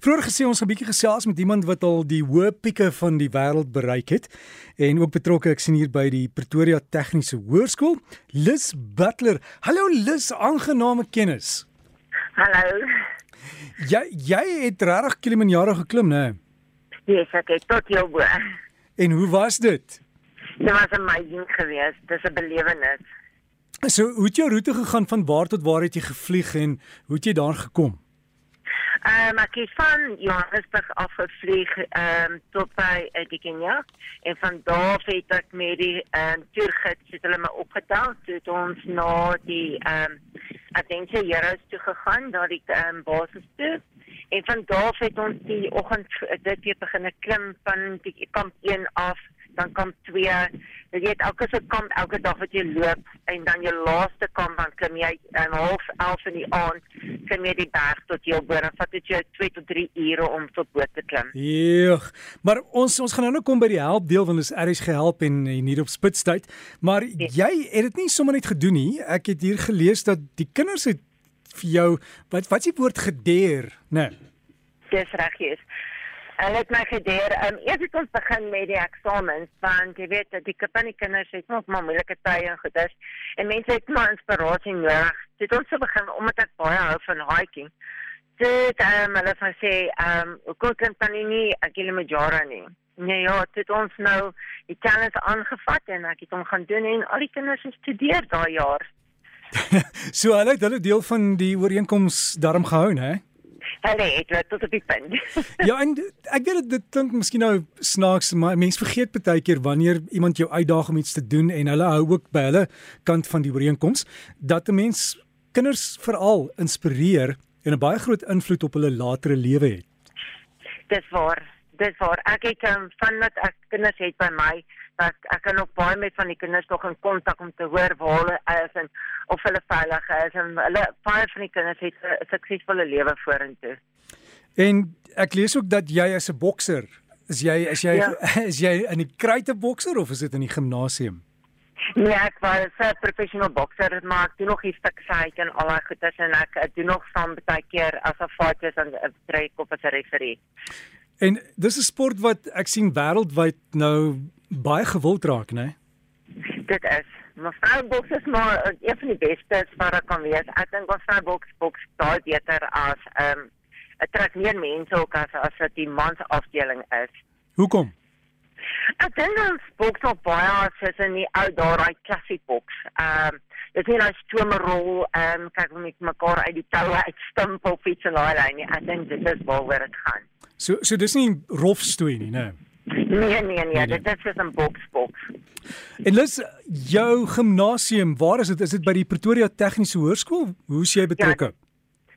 Vroeger gesê ons 'n bietjie gesels met iemand wat al die hoë pieke van die wêreld bereik het en ook betrokke ek sien hier by die Pretoria Tegniese Hoërskool, Lis Butler. Hallo Lis, aangename kennis. Hallo. Jy jy het regtig Kilimanjaro geklim, né? Yes, ek het tot jou bo. En hoe was dit? Dit was amazing geweest. Dis 'n belewenis. So, hoe het jou roete gegaan van waar tot waar het jy gevlieg en hoe het jy daar gekom? Um, ek het van Johannesburg af gevlieg um, tot by Etikenia en van daar het ek met die um, toergids het hulle my opgetel toe ons na die um, Adventure Heroes toe gegaan, daar die um, basis toe. En van daar het ons die oggend dit weer begin klim van die kamp 1 af dan kom 2. Jy weet elke se kamp elke dag wat jy loop en dan jou laaste kamp dan klim jy um, half 11 in die aand klim jy die berg tot jou bo en vat dit jou 2 tot 3 ure om tot bo te klim. Eeg. Maar ons ons gaan nou nou kom by die help deel want ons is gehelp en hier op spitstyd. Maar yes. jy het dit nie sommer net gedoen nie. Ek het hier gelees dat die kinders het vir jou wat wat s'ie woord gedeer, né? Nee. Dis reg, jy is. Hulle het my gedeer. Um, eers het ons begin met die eksamens want jy weet dat die kinders het nog maar moeilike tye en goeders en mense het maar inspirasie nodig. Dit ons so begin omdat ek baie hou van hiking. Dit ehm hulle van sê ehm um, hoe kan kan nie wil met jare nie. Nee ja, dit ons nou die challenge aangevat en ek het hom gaan doen en al die kinders het studeer daai jaar. so hulle het hulle deel van die ooreenkoms daarom gehou, hè? Hulle het dit tot op die punt. ja, en ek weet dit klink miskien nou snaaks, maar mense vergeet baie keer wanneer iemand jou uitdaag om iets te doen en hulle hou ook by hulle kant van die ooreenkoms dat 'n mens kinders veral inspireer en 'n baie groot invloed op hulle latere lewe het. Dis waar. Dis waar. Ek het um, van dat ek kinders het by my dat ek kan ook baie met van die kinders nog in kontak om te hoor waar hulle is en of hulle veilig is en hulle baie van die kinders het 'n suksesvolle lewe vorentoe. En ek lees ook dat jy as 'n bokser, is jy is jy ja. is jy in die kruite bokser of is dit in die gimnasium? Nee, ek was 'n professional bokser, maar ek doen nog iets te sê en al daai goedes en ek, ek doen nog saam baie keer as 'n fighter en 'n trek op as 'n referee. En dis 'n sport wat ek sien wêreldwyd nou baie gewild raak, né? Nee? Dit is. Maar vrouboks is maar een van die beste wat er kan wees. Ek dink ons vrouboks boks daai beter as ehm um, dit trek meer mense ook as as dit die mans afdeling is. Hoekom? Ek dink ons boks op baie as in die ou daai klassiek boks. Ehm um, dit is nie 'n stomerrol ehm um, kyk hoe met mekaar uit die toue uitstamp op fiets en daai lyn. Ek dink dit is waaroor dit gaan. So so dis nie rof stoei nie, né? Nee. Nee, nee, nee, dit is net 'n boksboks. En lus jou gimnasium, waar is dit? Is dit by die Pretoria Tegniese Hoërskool? Hoe is jy betrokke? Ja,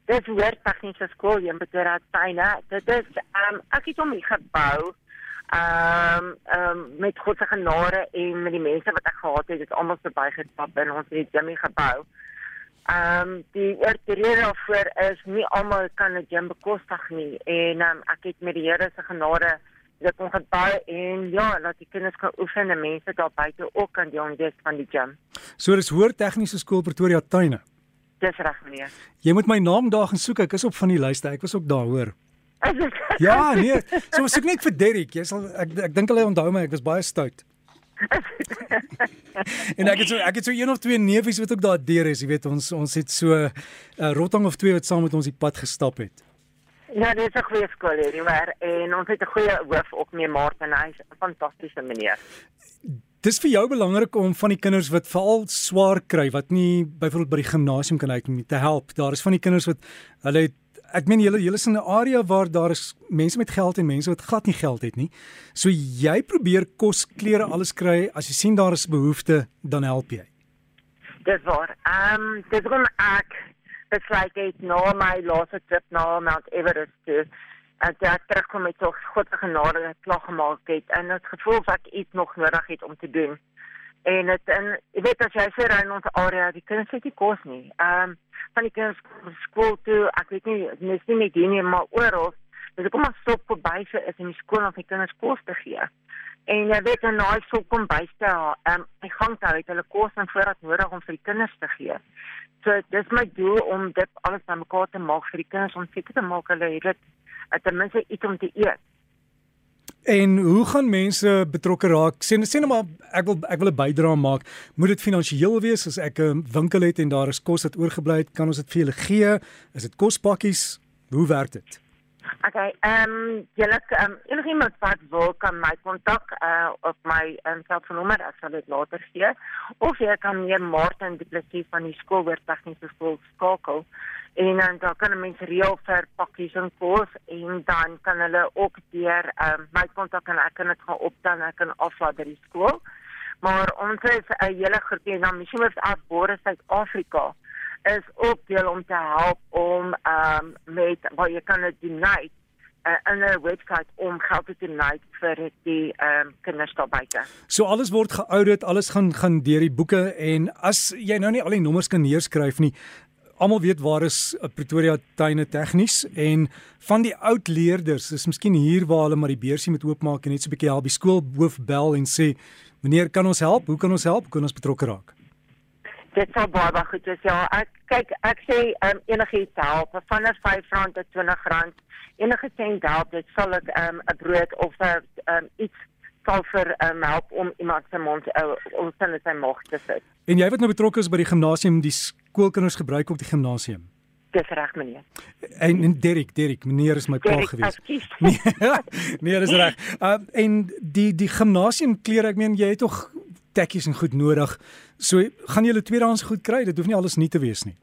dit is weer tegniese skool in Pretoria Tuine. Dit is ehm um, ek het hom gebou. Ehm um, ehm um, met God se genade en met die mense wat ek gehad het, het almal verbygestap en ons het dit gebou. Ehm um, die rede daarvoor is nie almal kan 'n gym bekostig nie en ehm um, ek het met die Here se genade dit kon gebou en ja, laat die kinders kan oefen en mense daar buite ook kan deel wees van die gym. So dis hoër tegniese skool Pretoria Tuine. Dis reg meneer. Jy moet my naam daar gaan soek. Ek is op van die lyste. Ek was ook daar hoor. ja, nee. So soek net vir Derrick. Jy sal ek ek dink hulle onthou my. Ek was baie stout. en ek het so ek het so een of twee neefies wat ook daar deur is, jy weet ons ons het so 'n uh, rotting of twee wat saam met ons die pad gestap het. Ja, dit is 'n goeie skool hier, maar en ons het 'n goeie hoof ook mee Martin, hy's 'n fantastiese meneer. Dis vir jou belangrik om van die kinders wat veral swaar kry wat nie byvoorbeeld by die gimnasium kan uitkom nie te help. Daar is van die kinders wat hulle het ek meen julle julle is in 'n area waar daar is mense met geld en mense wat glad nie geld het nie. So jy probeer kos, klere, alles kry. As jy sien daar is behoefte, dan help jy. Dis waar. Ehm um, dis kom ek besluit het na my laaste trip na Mount Everest toe en ek terugkom met so groot genade klag gemaak het en het gevoel dat ek iets nog nodig het om te doen. En dit en jy weet as jy sê in ons area die kinders het nie kos nie. Ehm um, van die kinders skool toe, ek weet nie mis nie met die nie maar oral. Ek kom maar stop verby so is in die skool om vir kinders kos te gee. En jy weet en nou so kom bystel, ehm um, ek gaan daar uit hulle kos en voorraad nodig om vir die kinders te gee. So dis my doel om dit alles bymekaar te maak vir die kinders om seker te maak hulle het dit uh, ten minste iets om te eet. En hoe gaan mense betrokke raak? Sê sê net maar ek wil ek wil 'n bydrae maak. Moet dit finansiëel wees as ek 'n winkel het en daar is kos wat oorgebly het, kan ons dit vir julle gee? Is dit kospakkies? Hoe werk dit? Okay, ehm um, julle um, enigiemand wat wil kan my kontak uh op my um, selfoonnommer, ek sal dit later gee. Of jy kan meer Martin Du Plessis van die skool oor tegniese skool skakel en dan dan kan mense reël vir pakkies en kos en dan kan hulle ook deur um, my kontak en ek kan dit gaan opstel en ek kan aflaai by die skool. Maar ons is 'n hele groepie na Mission of Afbore Suid-Afrika is ook deel om te help om um, met wat jy kan donate uh, in 'n webwerf om geld te donate vir die um, kinders daar buite. So alles word geaudit, alles gaan gaan deur die boeke en as jy nou nie al die nommers kan neerskryf nie, almal weet waar is uh, Pretoria tuine tegnies en van die oud leerders is miskien hier waar hulle maar die beursie moet oopmaak en net so 'n bietjie help. Die skoolhoof bel en sê meneer kan ons help? Hoe kan ons help? Hoe kan ons betrokke raak dit sal baie goed wees ja ek kyk ek sê um, enigiets help van 'n R5 tot R20 enige sent help dit sal ek 'n um, brood of 'n um, iets sal vir um, help om iemand se mond uh, om sin sy mag te sit en jy wat nou betrokke is by die gimnasium die skoolkinders gebruik ook die gimnasium. Dis reg meneer. En, en Derek, Derek, meneer is my pa gewees. Nee, nee, dis reg. Uh, en die die gimnasium klere, ek meen jy het tog tekkies en goed nodig. So gaan jy hulle tweedehands goed kry. Dit hoef nie alles nuut te wees nie.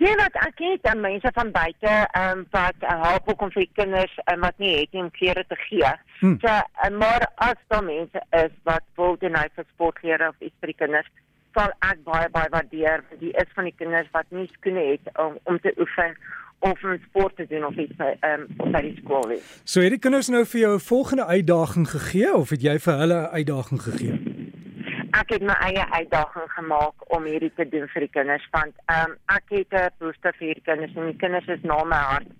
Ja, wat ek het dan mense van buite ehm um, wat uh, help ook om vir kinders um, wat nie het om klere te gee. Hmm. So, uh, maar as daar mense is wat wil doen uit vir sportklere of iets vir die kinders, sal ek baie baie waardeer want die is van die kinders wat nie skoene het om om te oefen of om sport te doen of iets ehm um, by die skool is. So het die kinders nou vir jou 'n volgende uitdaging gegee of het jy vir hulle 'n uitdaging gegee? Ek het my eie uitdaging gemaak om hierdie te doen vir die kinders want ehm um, ek het 'n behoefte vir hierdie kinders en die kinders is na my hart.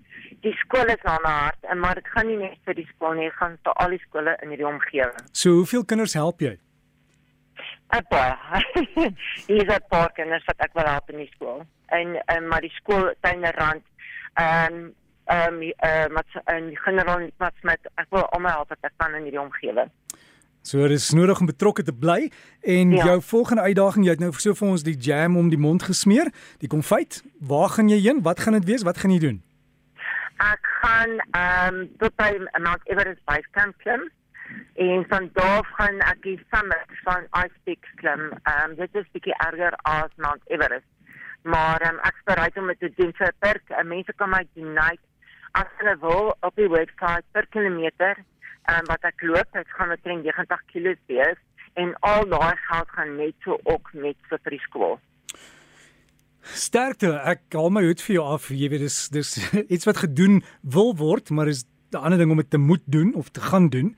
Die skool is na my hart en maar dit gaan nie net vir die skool nie, dit gaan vir al die skole in hierdie omgewing. So hoeveel kinders help jy? 'n paar. Hier's 'n paar kinders wat ek wil help in die skool. En en maar die skool tuinerrand ehm ehm ehm wat in generaal wat met ek wil almal help wat ek kan in hierdie omgewing. So dit is nodig om betrokke te bly en ja. jou volgende uitdaging jy het nou so vir ons die jam om die mond gesmeer, die konfyt. Waar gaan jy heen? Wat gaan dit wees? Wat gaan jy doen? Ek gaan ehm um, tot by Mount Everest Base Camp klim en van daar gaan ek die summit van Ice Peak klim. Ehm um, dit is bietjie erger as Mount Everest. Maar um, ek is bereid om dit te doen vir per uh, mense kan my donate as hulle wil op die webwerf per kilometer um, wat ek loop, dit gaan met 90 kg wees en al daai geld gaan net so ook net so vir die skool. Sterkte, ek haal my hoed vir jou af. Jy weet dis dis iets wat gedoen wil word, maar is 'n ander ding om dit te moet doen of te gaan doen.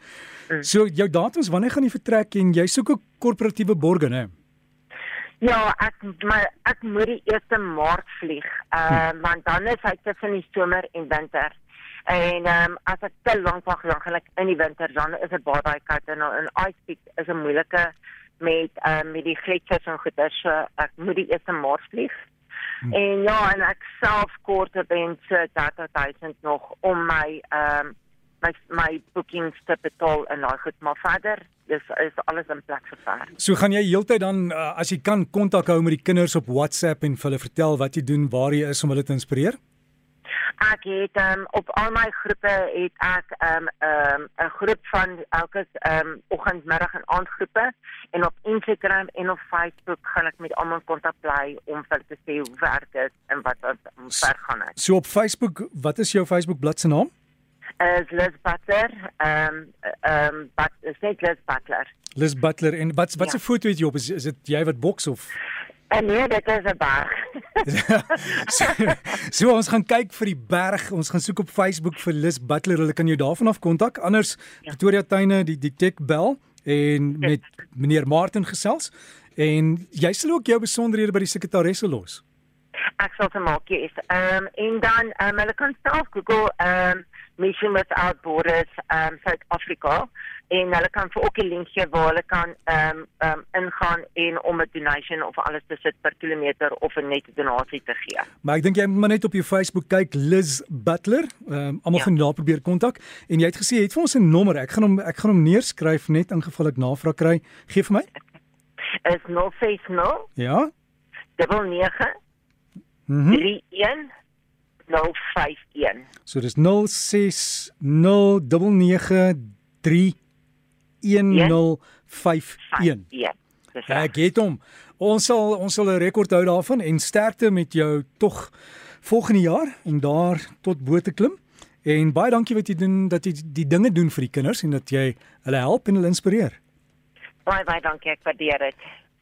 Mm. So jou datums wanneer gaan jy vertrek en jy soek 'n korporatiewe borg hè? Ja, ek maar ek moet die 1 Maart vlieg. Uh, hm. want dan is hy tussen die somer en winter. En ehm um, as ek te lank wag dan gaan ek in die winter dan is dit baie baie koud en in Ice Peak is 'n moeilike met ehm um, met die gletsers en goeie so ek moet die 1 Maart vlieg. Hm. En ja, en ek self kort op en so 30000 nog om my ehm um, my my bookings te betaal en daai goed maar verder dis is alles in plek gevaar. So gaan jy heeltyd dan uh, as jy kan kontak hou met die kinders op WhatsApp en vir hulle vertel wat jy doen, waar jy is om hulle te inspireer? Ek het um, op al my groepe het ek 'n um, 'n um, groep van elke um, oggend, middag en aand groepe en op Instagram en op Facebook gaan ek met almal kontak bly om vir te sê hoe werk dit en wat wat ver gaan ek. So op Facebook, wat is jou Facebook bladsy naam? Is Liz Butler. Ehm um, ehm um, but is net Liz Butler. Liz Butler en wat wat se ja. foto het jy op? Is, is dit jy wat boks of? En nee, dit is 'n berg. so, so ons gaan kyk vir die berg. Ons gaan soek op Facebook vir Liz Butler. Hulle kan jou daarvan af kontak. Anders ja. Pretoria Tuine die die Tech Bell en met meneer Martin gesels. En jy sal ook jou besonderhede by die sekretaresse los. Ek sal te maak is. Ehm um, en dan ehm um, hulle kan self Google ehm um, Mission Without Borders um South Africa en hulle kan vir ook 'n link gee waar hulle kan ehm um, ehm um, ingaan en om 'n donation of alles te sit per kilometer of 'n net donasie te gee. Maar ek dink jy moet maar net op jou Facebook kyk Liz Butler, ehm um, almal ja. gaan daar probeer kontak en jy het gesê jy het vir ons 'n nommer. Ek gaan hom ek gaan hom neerskryf net in geval ek navraag kry. Gee vir my. Is 060 Ja. 99 Mhm. 31 051. So dis 0609931051. Ja. Dis reg. ek het hom. Ons sal ons sal 'n rekord hou daarvan en sterkte met jou tog volgende jaar om daar tot bo te klim. En baie dankie wat jy doen dat jy die dinge doen vir die kinders en dat jy hulle help en hulle inspireer. Baie baie dankie, ek waardeer dit.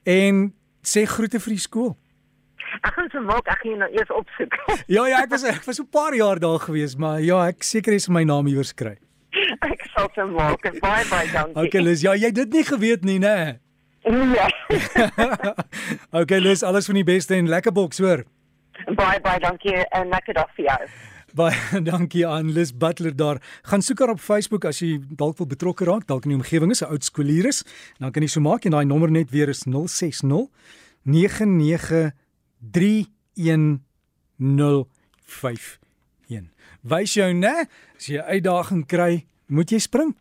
En sê groete vir die skool. Ek gaan se maak, ek gaan jou nou eers opsoek. Ja ja, ek was ek was so 'n paar jaar daar gewees, maar ja, ek seker is my naam iewers kry. ek sal se maak. Baie baie dankie. Okay, Liz, ja, jy het dit nie geweet nie, né? Ja. okay, Liz, alles van die beste en lekker boks, hoor. baie baie dankie en lekker dag vir jou. Baie dankie aan Liz Butler daar. Gaan soek haar op Facebook as jy dalk wil betrokke raak, dalk in die omgewing is 'n oud skoolier is. Dan kan jy so maak en daai nommer net weer is 060 9931051. Wys jou, né? As jy 'n uitdaging kry, moet jy spring.